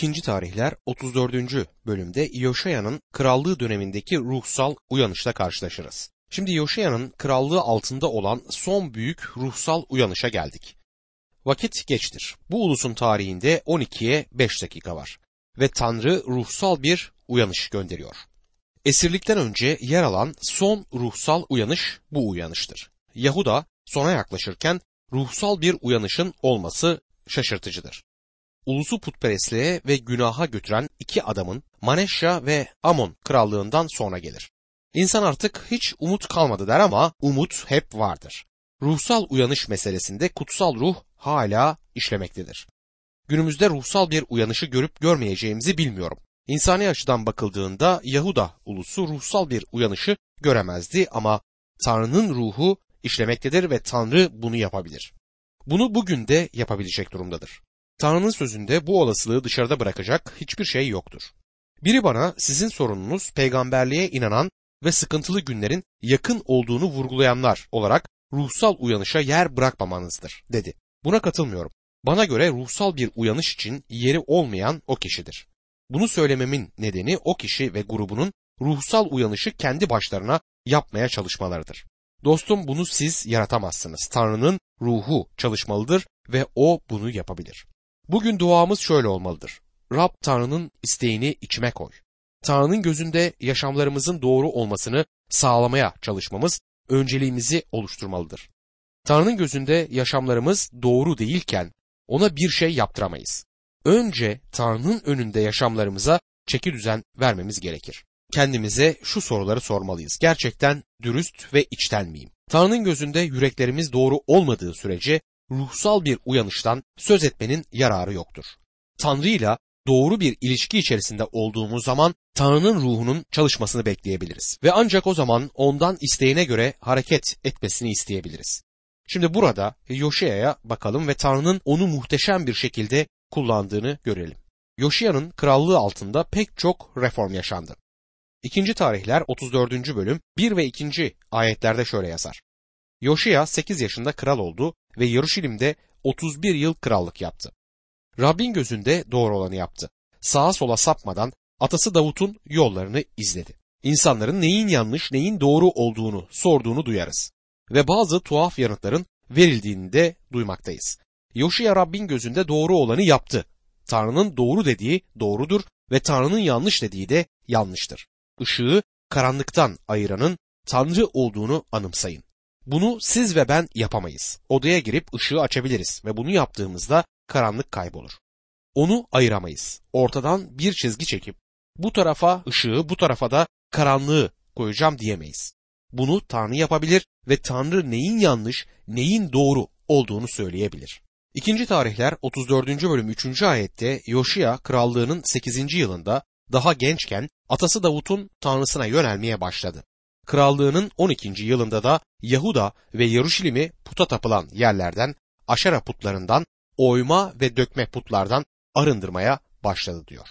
İkinci tarihler 34. bölümde Yoşaya'nın krallığı dönemindeki ruhsal uyanışla karşılaşırız. Şimdi Yoşaya'nın krallığı altında olan son büyük ruhsal uyanışa geldik. Vakit geçtir. Bu ulusun tarihinde 12'ye 5 dakika var ve Tanrı ruhsal bir uyanış gönderiyor. Esirlikten önce yer alan son ruhsal uyanış bu uyanıştır. Yahuda sona yaklaşırken ruhsal bir uyanışın olması şaşırtıcıdır. Ulusu putperestliğe ve günaha götüren iki adamın Maneşya ve Amon krallığından sonra gelir. İnsan artık hiç umut kalmadı der ama umut hep vardır. Ruhsal uyanış meselesinde kutsal ruh hala işlemektedir. Günümüzde ruhsal bir uyanışı görüp görmeyeceğimizi bilmiyorum. İnsani açıdan bakıldığında Yahuda ulusu ruhsal bir uyanışı göremezdi ama Tanrı'nın ruhu işlemektedir ve Tanrı bunu yapabilir. Bunu bugün de yapabilecek durumdadır. Tanrı'nın sözünde bu olasılığı dışarıda bırakacak hiçbir şey yoktur. Biri bana sizin sorununuz peygamberliğe inanan ve sıkıntılı günlerin yakın olduğunu vurgulayanlar olarak ruhsal uyanışa yer bırakmamanızdır dedi. Buna katılmıyorum. Bana göre ruhsal bir uyanış için yeri olmayan o kişidir. Bunu söylememin nedeni o kişi ve grubunun ruhsal uyanışı kendi başlarına yapmaya çalışmalarıdır. Dostum bunu siz yaratamazsınız. Tanrı'nın ruhu çalışmalıdır ve o bunu yapabilir. Bugün duamız şöyle olmalıdır. Rab Tanrı'nın isteğini içime koy. Tanrı'nın gözünde yaşamlarımızın doğru olmasını sağlamaya çalışmamız önceliğimizi oluşturmalıdır. Tanrı'nın gözünde yaşamlarımız doğru değilken ona bir şey yaptıramayız. Önce Tanrı'nın önünde yaşamlarımıza çeki düzen vermemiz gerekir. Kendimize şu soruları sormalıyız. Gerçekten dürüst ve içten miyim? Tanrı'nın gözünde yüreklerimiz doğru olmadığı sürece ruhsal bir uyanıştan söz etmenin yararı yoktur. Tanrı ile doğru bir ilişki içerisinde olduğumuz zaman Tanrı'nın ruhunun çalışmasını bekleyebiliriz ve ancak o zaman ondan isteğine göre hareket etmesini isteyebiliriz. Şimdi burada Yoşiya'ya bakalım ve Tanrı'nın onu muhteşem bir şekilde kullandığını görelim. Yoşiya'nın krallığı altında pek çok reform yaşandı. İkinci tarihler 34. bölüm 1 ve 2. ayetlerde şöyle yazar. Yoşiya 8 yaşında kral oldu ve Yaruşilim'de 31 yıl krallık yaptı. Rabbin gözünde doğru olanı yaptı. Sağa sola sapmadan atası Davut'un yollarını izledi. İnsanların neyin yanlış neyin doğru olduğunu sorduğunu duyarız. Ve bazı tuhaf yanıtların verildiğini de duymaktayız. Yoşiya Rabbin gözünde doğru olanı yaptı. Tanrı'nın doğru dediği doğrudur ve Tanrı'nın yanlış dediği de yanlıştır. Işığı karanlıktan ayıranın Tanrı olduğunu anımsayın. Bunu siz ve ben yapamayız. Odaya girip ışığı açabiliriz ve bunu yaptığımızda karanlık kaybolur. Onu ayıramayız. Ortadan bir çizgi çekip bu tarafa ışığı bu tarafa da karanlığı koyacağım diyemeyiz. Bunu Tanrı yapabilir ve Tanrı neyin yanlış, neyin doğru olduğunu söyleyebilir. İkinci tarihler 34. bölüm 3. ayette Yoşia krallığının 8. yılında daha gençken atası Davut'un tanrısına yönelmeye başladı. Krallığının 12. yılında da Yahuda ve Yaruşilim'i puta tapılan yerlerden, aşera putlarından, oyma ve dökme putlardan arındırmaya başladı diyor.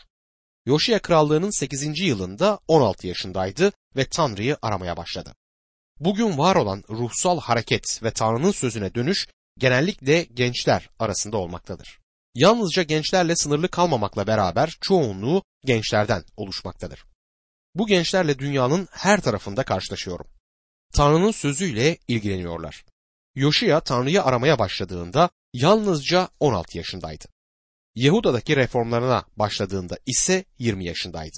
Yoşia krallığının 8. yılında 16 yaşındaydı ve Tanrı'yı aramaya başladı. Bugün var olan ruhsal hareket ve Tanrı'nın sözüne dönüş genellikle gençler arasında olmaktadır. Yalnızca gençlerle sınırlı kalmamakla beraber çoğunluğu gençlerden oluşmaktadır. Bu gençlerle dünyanın her tarafında karşılaşıyorum. Tanrı'nın sözüyle ilgileniyorlar. Yoşia Tanrı'yı aramaya başladığında yalnızca 16 yaşındaydı. Yahuda'daki reformlarına başladığında ise 20 yaşındaydı.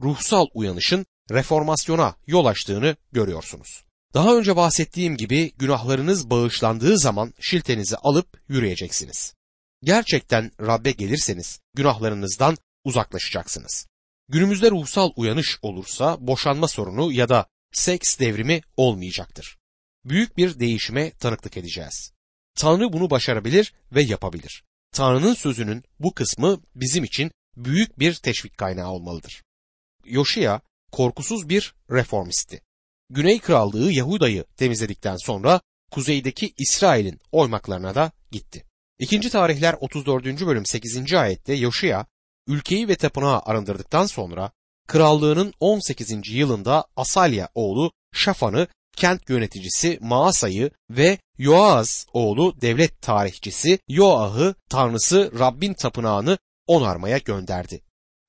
Ruhsal uyanışın reformasyona yol açtığını görüyorsunuz. Daha önce bahsettiğim gibi günahlarınız bağışlandığı zaman şiltenizi alıp yürüyeceksiniz. Gerçekten Rab'be gelirseniz günahlarınızdan uzaklaşacaksınız. Günümüzde ruhsal uyanış olursa boşanma sorunu ya da seks devrimi olmayacaktır. Büyük bir değişime tanıklık edeceğiz. Tanrı bunu başarabilir ve yapabilir. Tanrı'nın sözünün bu kısmı bizim için büyük bir teşvik kaynağı olmalıdır. Yoşia korkusuz bir reformisti. Güney Krallığı Yahuda'yı temizledikten sonra kuzeydeki İsrail'in oymaklarına da gitti. İkinci tarihler 34. bölüm 8. ayette Yoşia ülkeyi ve tapınağı arındırdıktan sonra krallığının 18. yılında Asalya oğlu Şafan'ı kent yöneticisi Maasa'yı ve Yoaz oğlu devlet tarihçisi Yoah'ı tanrısı Rabbin tapınağını onarmaya gönderdi.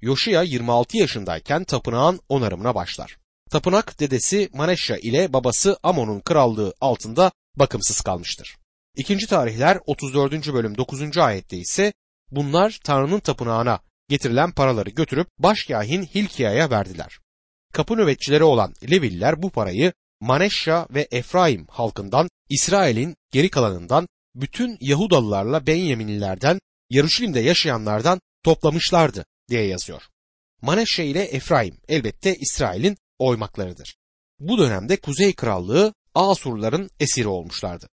Yoşiya 26 yaşındayken tapınağın onarımına başlar. Tapınak dedesi Maneşya ile babası Amon'un krallığı altında bakımsız kalmıştır. İkinci tarihler 34. bölüm 9. ayette ise bunlar Tanrı'nın tapınağına getirilen paraları götürüp başkahin Hilkiya'ya verdiler. Kapı nöbetçileri olan Levililer bu parayı Maneşya ve Efraim halkından, İsrail'in geri kalanından, bütün Yahudalılarla Benyaminlilerden, Yarışilim'de yaşayanlardan toplamışlardı diye yazıyor. Maneşya ile Efraim elbette İsrail'in oymaklarıdır. Bu dönemde Kuzey Krallığı Asurların esiri olmuşlardı.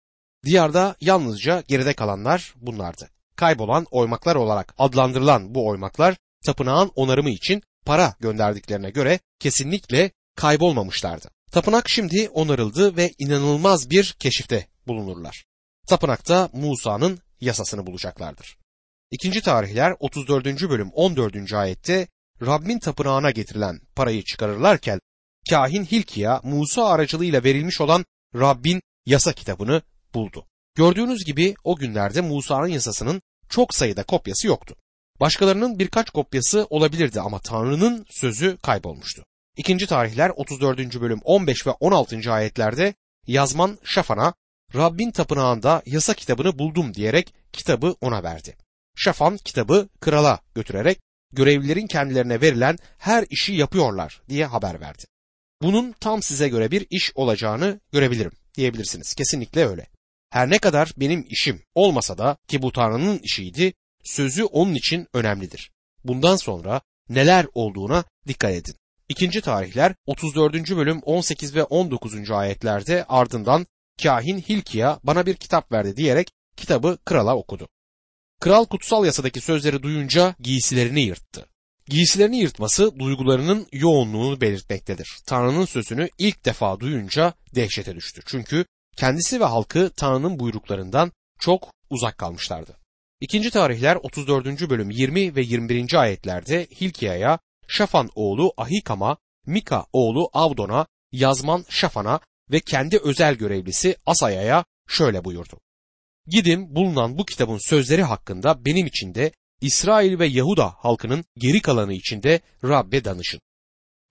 Diyarda yalnızca geride kalanlar bunlardı. Kaybolan oymaklar olarak adlandırılan bu oymaklar tapınağın onarımı için para gönderdiklerine göre kesinlikle kaybolmamışlardı. Tapınak şimdi onarıldı ve inanılmaz bir keşifte bulunurlar. Tapınakta Musa'nın yasasını bulacaklardır. İkinci tarihler 34. bölüm 14. ayette Rabbin tapınağına getirilen parayı çıkarırlarken kahin Hilkiya Musa aracılığıyla verilmiş olan Rabbin yasa kitabını buldu. Gördüğünüz gibi o günlerde Musa'nın yasasının çok sayıda kopyası yoktu. Başkalarının birkaç kopyası olabilirdi ama Tanrı'nın sözü kaybolmuştu. İkinci tarihler 34. bölüm 15 ve 16. ayetlerde yazman Şafan'a Rabbin tapınağında yasa kitabını buldum diyerek kitabı ona verdi. Şafan kitabı krala götürerek görevlilerin kendilerine verilen her işi yapıyorlar diye haber verdi. Bunun tam size göre bir iş olacağını görebilirim diyebilirsiniz. Kesinlikle öyle. Her ne kadar benim işim olmasa da ki bu Tanrı'nın işiydi, sözü onun için önemlidir. Bundan sonra neler olduğuna dikkat edin. İkinci tarihler 34. bölüm 18 ve 19. ayetlerde ardından kahin Hilkiya bana bir kitap verdi diyerek kitabı krala okudu. Kral kutsal yasadaki sözleri duyunca giysilerini yırttı. Giysilerini yırtması duygularının yoğunluğunu belirtmektedir. Tanrı'nın sözünü ilk defa duyunca dehşete düştü. Çünkü kendisi ve halkı Tanrı'nın buyruklarından çok uzak kalmışlardı. İkinci tarihler 34. bölüm 20 ve 21. ayetlerde Hilkia'ya, Şafan oğlu Ahikam'a, Mika oğlu Avdon'a, Yazman Şafan'a ve kendi özel görevlisi Asaya'ya şöyle buyurdu. Gidin bulunan bu kitabın sözleri hakkında benim için de İsrail ve Yahuda halkının geri kalanı içinde Rabbe danışın.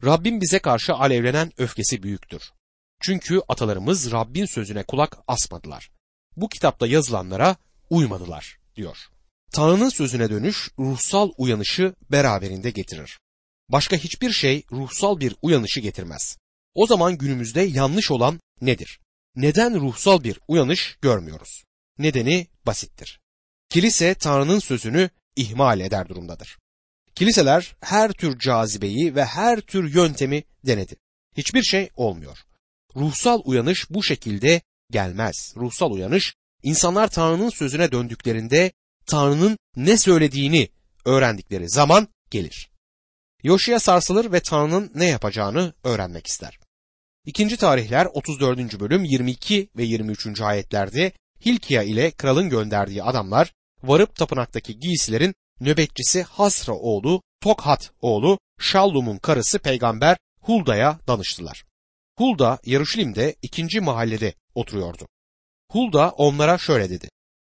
Rabbin bize karşı alevlenen öfkesi büyüktür. Çünkü atalarımız Rabbin sözüne kulak asmadılar. Bu kitapta yazılanlara uymadılar diyor. Tanrı'nın sözüne dönüş ruhsal uyanışı beraberinde getirir. Başka hiçbir şey ruhsal bir uyanışı getirmez. O zaman günümüzde yanlış olan nedir? Neden ruhsal bir uyanış görmüyoruz? Nedeni basittir. Kilise Tanrı'nın sözünü ihmal eder durumdadır. Kiliseler her tür cazibeyi ve her tür yöntemi denedi. Hiçbir şey olmuyor. Ruhsal uyanış bu şekilde gelmez. Ruhsal uyanış insanlar Tanrı'nın sözüne döndüklerinde Tanrı'nın ne söylediğini öğrendikleri zaman gelir. Yoşiya sarsılır ve Tanrı'nın ne yapacağını öğrenmek ister. İkinci tarihler 34. bölüm 22 ve 23. ayetlerde Hilkiya ile kralın gönderdiği adamlar varıp tapınaktaki giysilerin nöbetçisi Hasra oğlu Tokhat oğlu Şallum'un karısı peygamber Hulda'ya danıştılar. Hulda Yaruşilim'de ikinci mahallede oturuyordu. Hulda onlara şöyle dedi.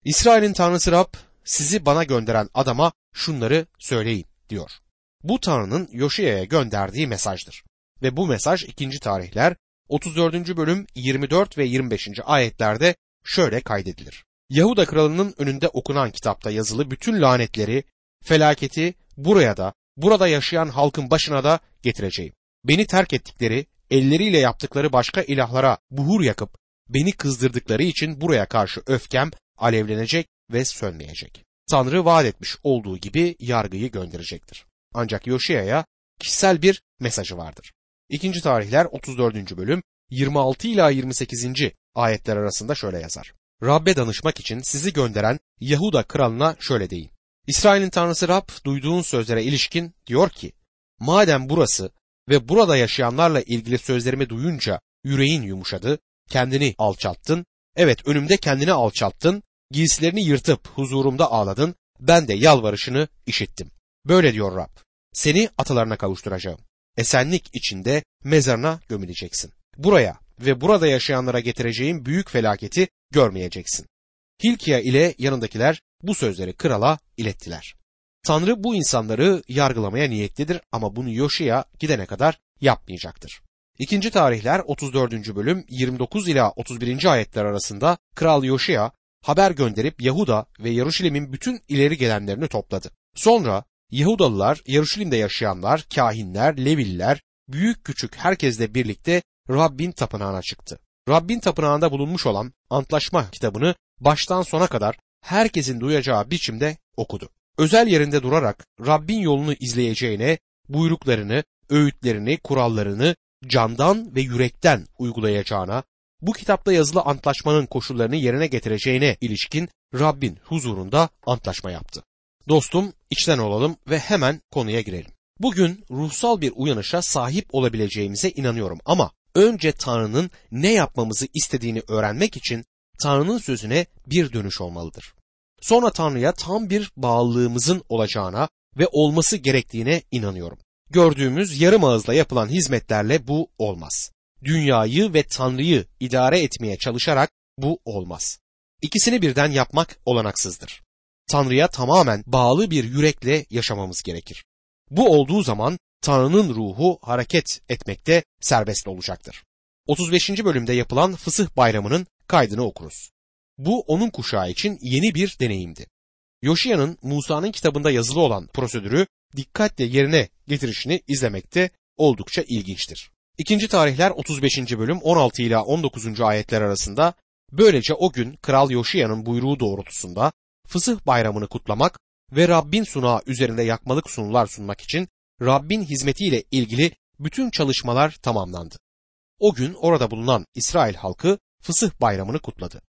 İsrail'in tanrısı Rab sizi bana gönderen adama şunları söyleyin diyor. Bu tanrının Yoşiya'ya gönderdiği mesajdır. Ve bu mesaj ikinci tarihler 34. bölüm 24 ve 25. ayetlerde şöyle kaydedilir. Yahuda kralının önünde okunan kitapta yazılı bütün lanetleri, felaketi buraya da, burada yaşayan halkın başına da getireceğim. Beni terk ettikleri, elleriyle yaptıkları başka ilahlara buhur yakıp beni kızdırdıkları için buraya karşı öfkem alevlenecek ve sönmeyecek. Tanrı vaat etmiş olduğu gibi yargıyı gönderecektir. Ancak Yoşiya'ya kişisel bir mesajı vardır. İkinci tarihler 34. bölüm 26 ila 28. ayetler arasında şöyle yazar. Rabbe danışmak için sizi gönderen Yahuda kralına şöyle deyin. İsrail'in tanrısı Rab duyduğun sözlere ilişkin diyor ki, madem burası ve burada yaşayanlarla ilgili sözlerimi duyunca yüreğin yumuşadı, kendini alçalttın, evet önümde kendini alçalttın, giysilerini yırtıp huzurumda ağladın, ben de yalvarışını işittim. Böyle diyor Rab, seni atalarına kavuşturacağım. Esenlik içinde mezarına gömüleceksin. Buraya ve burada yaşayanlara getireceğim büyük felaketi görmeyeceksin. Hilkiya ile yanındakiler bu sözleri krala ilettiler. Tanrı bu insanları yargılamaya niyetlidir ama bunu Yoşiya gidene kadar yapmayacaktır. İkinci tarihler 34. bölüm 29 ila 31. ayetler arasında Kral Yoşiya haber gönderip Yahuda ve Yaruşilim'in bütün ileri gelenlerini topladı. Sonra Yahudalılar, Yaruşilim'de yaşayanlar, kahinler, Leviller, büyük küçük herkesle birlikte Rabbin tapınağına çıktı. Rabbin tapınağında bulunmuş olan antlaşma kitabını baştan sona kadar herkesin duyacağı biçimde okudu. Özel yerinde durarak Rabbin yolunu izleyeceğine, buyruklarını, öğütlerini, kurallarını candan ve yürekten uygulayacağına, bu kitapta yazılı antlaşmanın koşullarını yerine getireceğine ilişkin Rabbin huzurunda antlaşma yaptı. Dostum içten olalım ve hemen konuya girelim. Bugün ruhsal bir uyanışa sahip olabileceğimize inanıyorum ama önce Tanrı'nın ne yapmamızı istediğini öğrenmek için Tanrı'nın sözüne bir dönüş olmalıdır. Sonra Tanrı'ya tam bir bağlılığımızın olacağına ve olması gerektiğine inanıyorum. Gördüğümüz yarım ağızla yapılan hizmetlerle bu olmaz. Dünyayı ve Tanrı'yı idare etmeye çalışarak bu olmaz. İkisini birden yapmak olanaksızdır. Tanrı'ya tamamen bağlı bir yürekle yaşamamız gerekir. Bu olduğu zaman Tanrı'nın ruhu hareket etmekte serbest olacaktır. 35. bölümde yapılan Fısıh Bayramı'nın kaydını okuruz. Bu onun kuşağı için yeni bir deneyimdi. Yoşiya'nın Musa'nın kitabında yazılı olan prosedürü dikkatle yerine getirişini izlemekte oldukça ilginçtir. İkinci tarihler 35. bölüm 16 ila 19. ayetler arasında böylece o gün Kral Yoşiya'nın buyruğu doğrultusunda Fısıh bayramını kutlamak ve Rabbin sunağı üzerinde yakmalık sunular sunmak için Rabbin hizmetiyle ilgili bütün çalışmalar tamamlandı. O gün orada bulunan İsrail halkı Fısıh bayramını kutladı.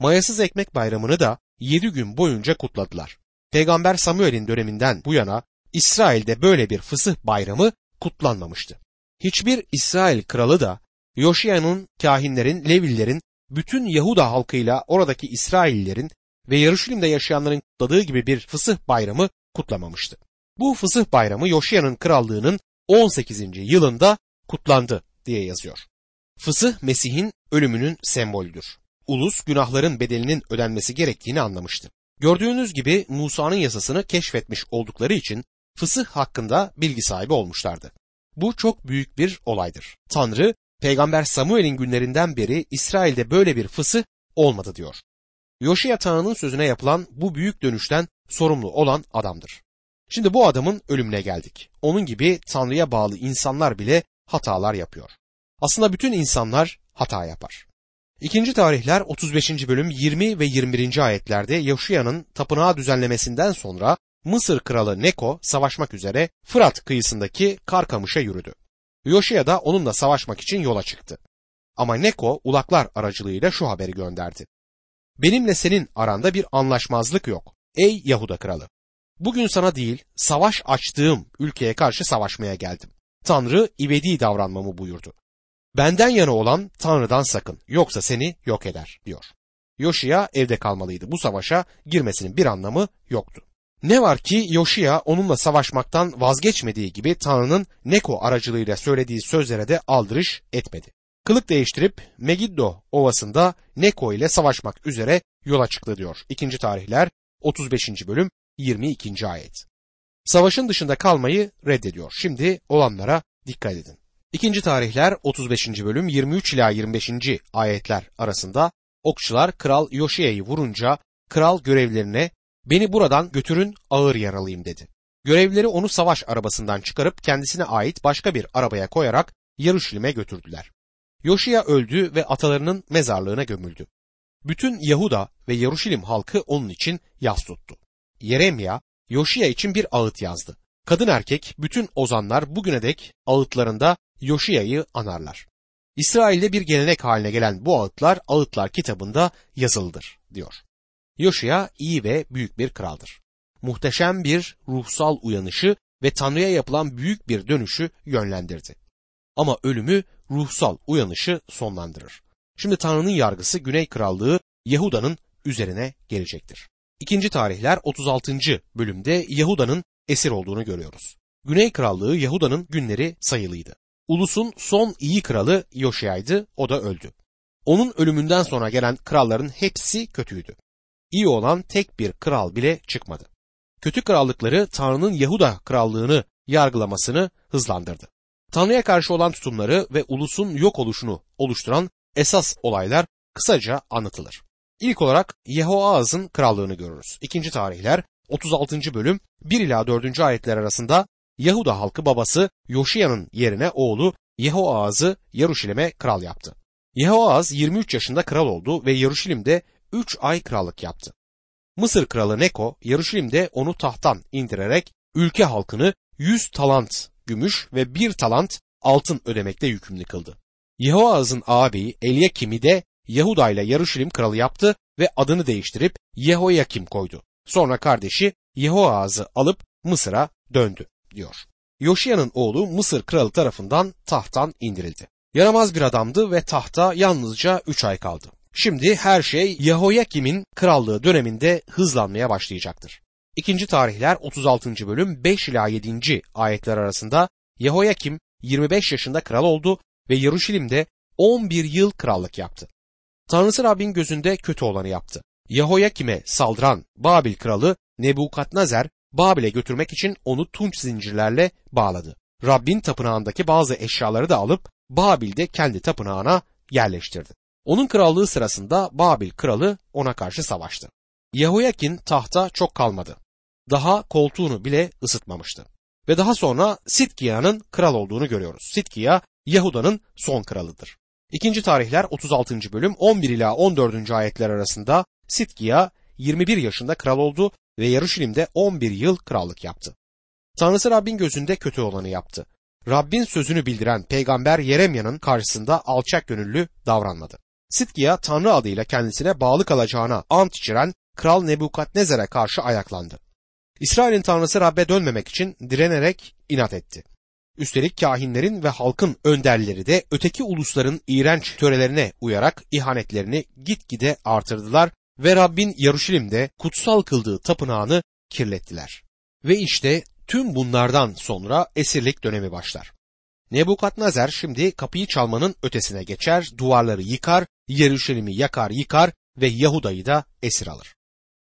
Mayasız ekmek bayramını da yedi gün boyunca kutladılar. Peygamber Samuel'in döneminden bu yana İsrail'de böyle bir fısıh bayramı kutlanmamıştı. Hiçbir İsrail kralı da Yoşiya'nın, kahinlerin, Levillerin, bütün Yahuda halkıyla oradaki İsraillerin ve Yarışilim'de yaşayanların kutladığı gibi bir fısıh bayramı kutlamamıştı. Bu fısıh bayramı Yoşiya'nın krallığının 18. yılında kutlandı diye yazıyor. Fısıh Mesih'in ölümünün sembolüdür. Ulus günahların bedelinin ödenmesi gerektiğini anlamıştı. Gördüğünüz gibi Musa'nın yasasını keşfetmiş oldukları için fısıh hakkında bilgi sahibi olmuşlardı. Bu çok büyük bir olaydır. Tanrı, Peygamber Samuel'in günlerinden beri İsrail'de böyle bir fısıh olmadı diyor. Yoşiya Tanrı'nın sözüne yapılan bu büyük dönüşten sorumlu olan adamdır. Şimdi bu adamın ölümüne geldik. Onun gibi Tanrı'ya bağlı insanlar bile hatalar yapıyor. Aslında bütün insanlar hata yapar. İkinci tarihler 35. bölüm 20 ve 21. ayetlerde Yoşiya'nın tapınağı düzenlemesinden sonra Mısır kralı Neko savaşmak üzere Fırat kıyısındaki Karkamış'a yürüdü. Yoşiya da onunla savaşmak için yola çıktı. Ama Neko ulaklar aracılığıyla şu haberi gönderdi. Benimle senin aranda bir anlaşmazlık yok. Ey Yahuda kralı! Bugün sana değil, savaş açtığım ülkeye karşı savaşmaya geldim. Tanrı ivedi davranmamı buyurdu. Benden yana olan Tanrı'dan sakın, yoksa seni yok eder, diyor. Yoşiya evde kalmalıydı. Bu savaşa girmesinin bir anlamı yoktu. Ne var ki Yoşiya onunla savaşmaktan vazgeçmediği gibi Tanrı'nın Neko aracılığıyla söylediği sözlere de aldırış etmedi. Kılık değiştirip Megiddo ovasında Neko ile savaşmak üzere yola çıktı diyor. 2. tarihler 35. bölüm 22. ayet. Savaşın dışında kalmayı reddediyor. Şimdi olanlara dikkat edin. 2. tarihler 35. bölüm 23 ila 25. ayetler arasında okçular kral Yoşiya'yı vurunca kral görevlerine beni buradan götürün ağır yaralıyım dedi. Görevlileri onu savaş arabasından çıkarıp kendisine ait başka bir arabaya koyarak Yarışilim'e götürdüler. Yoşiya öldü ve atalarının mezarlığına gömüldü. Bütün Yahuda ve Yaruşilim halkı onun için yas tuttu. Yeremya, Yoşiya için bir ağıt yazdı. Kadın erkek bütün ozanlar bugüne dek ağıtlarında Yoşiya'yı anarlar. İsrail'de bir gelenek haline gelen bu ağıtlar ağıtlar kitabında yazılıdır diyor. Yoşiya iyi ve büyük bir kraldır. Muhteşem bir ruhsal uyanışı ve Tanrı'ya yapılan büyük bir dönüşü yönlendirdi. Ama ölümü ruhsal uyanışı sonlandırır. Şimdi Tanrı'nın yargısı Güney Krallığı Yahuda'nın üzerine gelecektir. İkinci tarihler 36. bölümde Yahuda'nın esir olduğunu görüyoruz. Güney Krallığı Yahuda'nın günleri sayılıydı. Ulusun son iyi kralı Yoşiya'ydı, o da öldü. Onun ölümünden sonra gelen kralların hepsi kötüydü. İyi olan tek bir kral bile çıkmadı. kötü krallıkları Tanrı'nın Yahuda krallığını yargılamasını hızlandırdı. Tanrı'ya karşı olan tutumları ve ulusun yok oluşunu oluşturan esas olaylar kısaca anlatılır. İlk olarak Yehoaz'ın krallığını görürüz. İkinci tarihler 36. bölüm 1 ila 4. ayetler arasında Yahuda halkı babası Yoşiya'nın yerine oğlu Yehoaz'ı Yaruşilim'e kral yaptı. Yehoaz 23 yaşında kral oldu ve Yaruşilim'de 3 ay krallık yaptı. Mısır kralı Neko Yaruşilim'de onu tahttan indirerek ülke halkını 100 talant gümüş ve 1 talant altın ödemekle yükümlü kıldı. Yehoaz'ın ağabeyiElyakim'i de Yahuda ile Yaruşilim kralı yaptı ve adını değiştirip Yehoyakim koydu. Sonra kardeşi Yehoaz'ı alıp Mısır'a döndü diyor. Yoşiya'nın oğlu Mısır kralı tarafından tahttan indirildi. Yaramaz bir adamdı ve tahta yalnızca 3 ay kaldı. Şimdi her şey Yehoyakim'in krallığı döneminde hızlanmaya başlayacaktır. İkinci tarihler 36. bölüm 5 ila 7. ayetler arasında Yehoyakim 25 yaşında kral oldu ve Yaruşilim'de 11 yıl krallık yaptı. Tanrısı Rabbin gözünde kötü olanı yaptı. Yehoyakim'e saldıran Babil kralı Nebukadnezer Babil'e götürmek için onu tunç zincirlerle bağladı. Rabbin tapınağındaki bazı eşyaları da alıp Babil'de kendi tapınağına yerleştirdi. Onun krallığı sırasında Babil kralı ona karşı savaştı. Yehoyakin tahta çok kalmadı. Daha koltuğunu bile ısıtmamıştı. Ve daha sonra Sitkiya'nın kral olduğunu görüyoruz. Sitkiya Yahuda'nın son kralıdır. İkinci tarihler 36. bölüm 11 ila 14. ayetler arasında Sitkiya 21 yaşında kral oldu ve Yarışilim'de 11 yıl krallık yaptı. Tanrısı Rabbin gözünde kötü olanı yaptı. Rabbin sözünü bildiren peygamber Yeremya'nın karşısında alçak gönüllü davranmadı. Sitkiya Tanrı adıyla kendisine bağlı kalacağına ant içiren Kral Nebukadnezar'a karşı ayaklandı. İsrail'in tanrısı Rab'be dönmemek için direnerek inat etti. Üstelik kahinlerin ve halkın önderleri de öteki ulusların iğrenç törelerine uyarak ihanetlerini gitgide artırdılar ve Rabbin Yaruşilim'de kutsal kıldığı tapınağını kirlettiler. Ve işte tüm bunlardan sonra esirlik dönemi başlar. Nebukadnezar şimdi kapıyı çalmanın ötesine geçer, duvarları yıkar, Yeruşalim'i yakar yıkar ve Yahuda'yı da esir alır.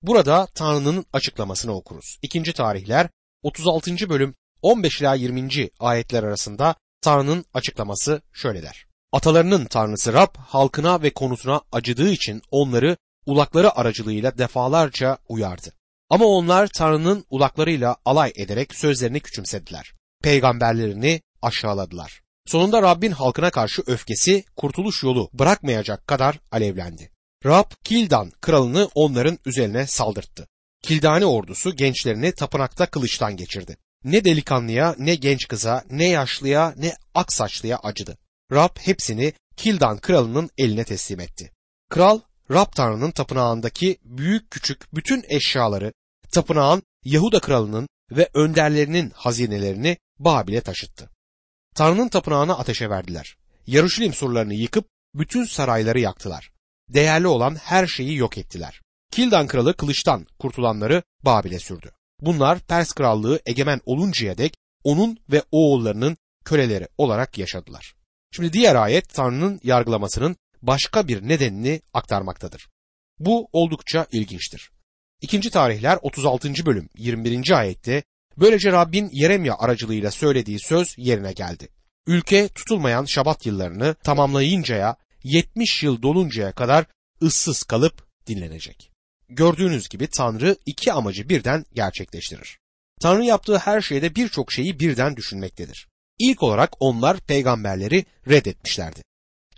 Burada Tanrı'nın açıklamasını okuruz. İkinci tarihler 36. bölüm 15 ila 20. ayetler arasında Tanrı'nın açıklaması şöyle der. Atalarının Tanrısı Rab halkına ve konutuna acıdığı için onları ulakları aracılığıyla defalarca uyardı. Ama onlar Tanrı'nın ulaklarıyla alay ederek sözlerini küçümsediler. Peygamberlerini aşağıladılar. Sonunda Rabbin halkına karşı öfkesi kurtuluş yolu bırakmayacak kadar alevlendi. Rab Kildan kralını onların üzerine saldırttı. Kildani ordusu gençlerini tapınakta kılıçtan geçirdi. Ne delikanlıya, ne genç kıza, ne yaşlıya, ne aksaçlıya acıdı. Rab hepsini Kildan kralının eline teslim etti. Kral Rab Tanrı'nın tapınağındaki büyük küçük bütün eşyaları tapınağın Yahuda kralının ve önderlerinin hazinelerini Babil'e taşıttı. Tanrı'nın tapınağını ateşe verdiler. Yaruşilim surlarını yıkıp bütün sarayları yaktılar. Değerli olan her şeyi yok ettiler. Kildan kralı kılıçtan kurtulanları Babil'e sürdü. Bunlar Pers krallığı egemen oluncaya dek onun ve oğullarının köleleri olarak yaşadılar. Şimdi diğer ayet Tanrı'nın yargılamasının başka bir nedenini aktarmaktadır. Bu oldukça ilginçtir. İkinci tarihler 36. bölüm 21. ayette böylece Rabbin Yeremya aracılığıyla söylediği söz yerine geldi. Ülke tutulmayan şabat yıllarını tamamlayıncaya 70 yıl doluncaya kadar ıssız kalıp dinlenecek. Gördüğünüz gibi Tanrı iki amacı birden gerçekleştirir. Tanrı yaptığı her şeyde birçok şeyi birden düşünmektedir. İlk olarak onlar peygamberleri reddetmişlerdi.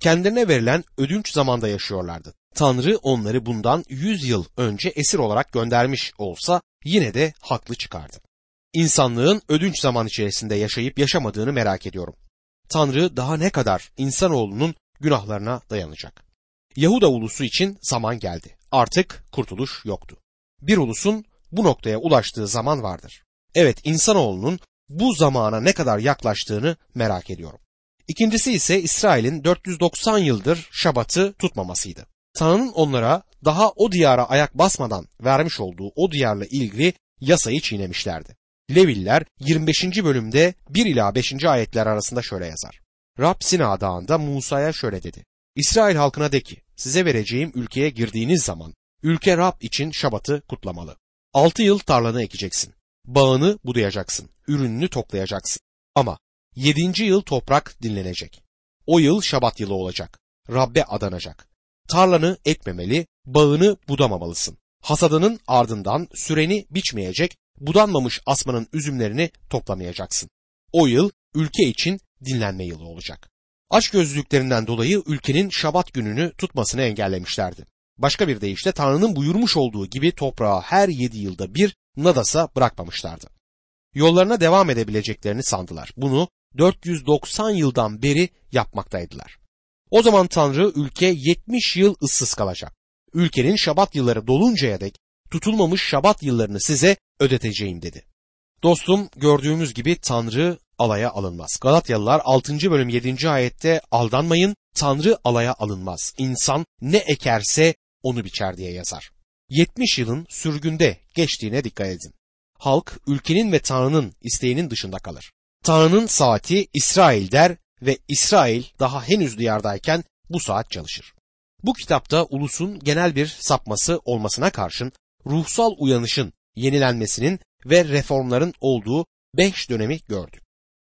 Kendilerine verilen ödünç zamanda yaşıyorlardı. Tanrı onları bundan 100 yıl önce esir olarak göndermiş olsa yine de haklı çıkardı. İnsanlığın ödünç zaman içerisinde yaşayıp yaşamadığını merak ediyorum. Tanrı daha ne kadar insanoğlunun günahlarına dayanacak? Yahuda ulusu için zaman geldi. Artık kurtuluş yoktu. Bir ulusun bu noktaya ulaştığı zaman vardır. Evet insanoğlunun bu zamana ne kadar yaklaştığını merak ediyorum. İkincisi ise İsrail'in 490 yıldır şabatı tutmamasıydı. Tanrı'nın onlara daha o diyara ayak basmadan vermiş olduğu o diyarla ilgili yasayı çiğnemişlerdi. Leviller 25. bölümde 1 ila 5. ayetler arasında şöyle yazar. Rab Sina dağında Musa'ya şöyle dedi. İsrail halkına de ki size vereceğim ülkeye girdiğiniz zaman ülke Rab için şabatı kutlamalı. Altı yıl tarlanı ekeceksin. Bağını budayacaksın. Ürününü toplayacaksın. Ama yedinci yıl toprak dinlenecek. O yıl şabat yılı olacak. Rabbe adanacak. Tarlanı ekmemeli, bağını budamamalısın. Hasadının ardından süreni biçmeyecek, budanmamış asmanın üzümlerini toplamayacaksın. O yıl ülke için dinlenme yılı olacak. Açgözlülüklerinden dolayı ülkenin şabat gününü tutmasını engellemişlerdi. Başka bir deyişle Tanrı'nın buyurmuş olduğu gibi toprağa her yedi yılda bir nadasa bırakmamışlardı. Yollarına devam edebileceklerini sandılar. Bunu 490 yıldan beri yapmaktaydılar. O zaman Tanrı ülke 70 yıl ıssız kalacak. Ülkenin şabat yılları doluncaya dek tutulmamış şabat yıllarını size ödeteceğim dedi. Dostum gördüğümüz gibi Tanrı alaya alınmaz. Galatyalılar 6. bölüm 7. ayette aldanmayın Tanrı alaya alınmaz. İnsan ne ekerse onu biçer diye yazar. 70 yılın sürgünde geçtiğine dikkat edin. Halk ülkenin ve Tanrı'nın isteğinin dışında kalır. Tanrı'nın saati İsrail der ve İsrail daha henüz diyardayken bu saat çalışır. Bu kitapta ulusun genel bir sapması olmasına karşın ruhsal uyanışın yenilenmesinin ve reformların olduğu beş dönemi gördük.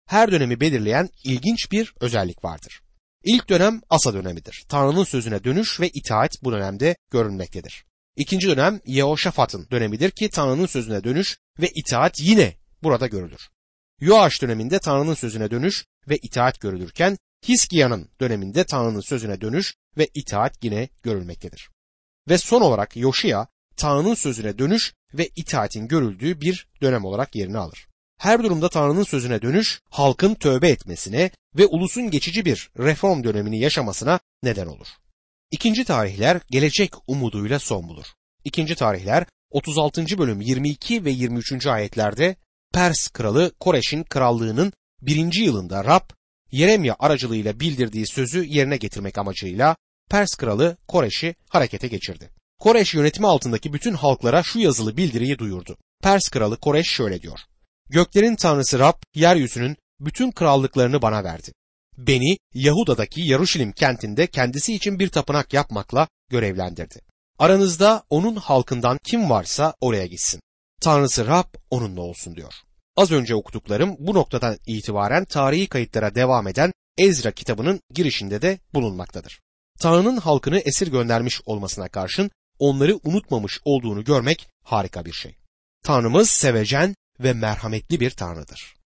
Her dönemi belirleyen ilginç bir özellik vardır. İlk dönem Asa dönemidir. Tanrı'nın sözüne dönüş ve itaat bu dönemde görünmektedir. İkinci dönem Yehoşafat'ın dönemidir ki Tanrı'nın sözüne dönüş ve itaat yine burada görülür. Yoaş döneminde Tanrı'nın sözüne dönüş ve itaat görülürken Hiskia'nın döneminde Tanrı'nın sözüne dönüş ve itaat yine görülmektedir. Ve son olarak Yoşia Tanrı'nın sözüne dönüş ve itaatin görüldüğü bir dönem olarak yerini alır. Her durumda Tanrı'nın sözüne dönüş halkın tövbe etmesine ve ulusun geçici bir reform dönemini yaşamasına neden olur. İkinci tarihler gelecek umuduyla son bulur. İkinci tarihler 36. bölüm 22 ve 23. ayetlerde Pers kralı Koreş'in krallığının birinci yılında Rab Yeremya aracılığıyla bildirdiği sözü yerine getirmek amacıyla Pers kralı Koreş'i harekete geçirdi. Koreş yönetimi altındaki bütün halklara şu yazılı bildiriyi duyurdu. Pers kralı Koreş şöyle diyor. Göklerin tanrısı Rab yeryüzünün bütün krallıklarını bana verdi. Beni Yahuda'daki Yaruşilim kentinde kendisi için bir tapınak yapmakla görevlendirdi. Aranızda onun halkından kim varsa oraya gitsin. Tanrısı Rab onunla olsun diyor. Az önce okuduklarım bu noktadan itibaren tarihi kayıtlara devam eden Ezra kitabının girişinde de bulunmaktadır. Tanrı'nın halkını esir göndermiş olmasına karşın onları unutmamış olduğunu görmek harika bir şey. Tanrımız sevecen ve merhametli bir Tanrıdır.